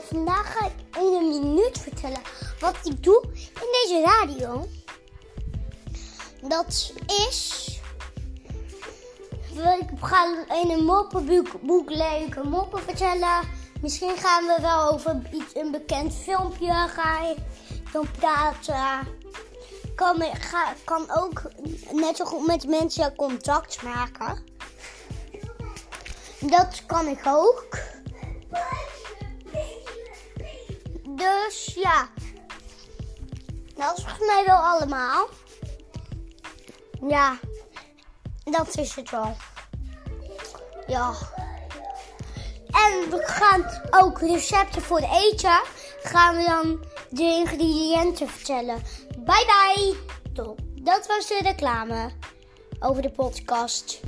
vandaag ga ik in een minuut vertellen wat ik doe in deze radio. Dat is. Ik ga in een moppenboek leuke moppen vertellen. Misschien gaan we wel over iets, een bekend filmpje gaan dan praten. Kan, kan ook net zo goed met mensen contact maken. Dat kan ik ook. Dus ja, dat is volgens mij wel allemaal. Ja, dat is het wel. Ja. En we gaan ook recepten voor eten. Gaan we dan de ingrediënten vertellen. Bye bye. Top. Dat was de reclame over de podcast.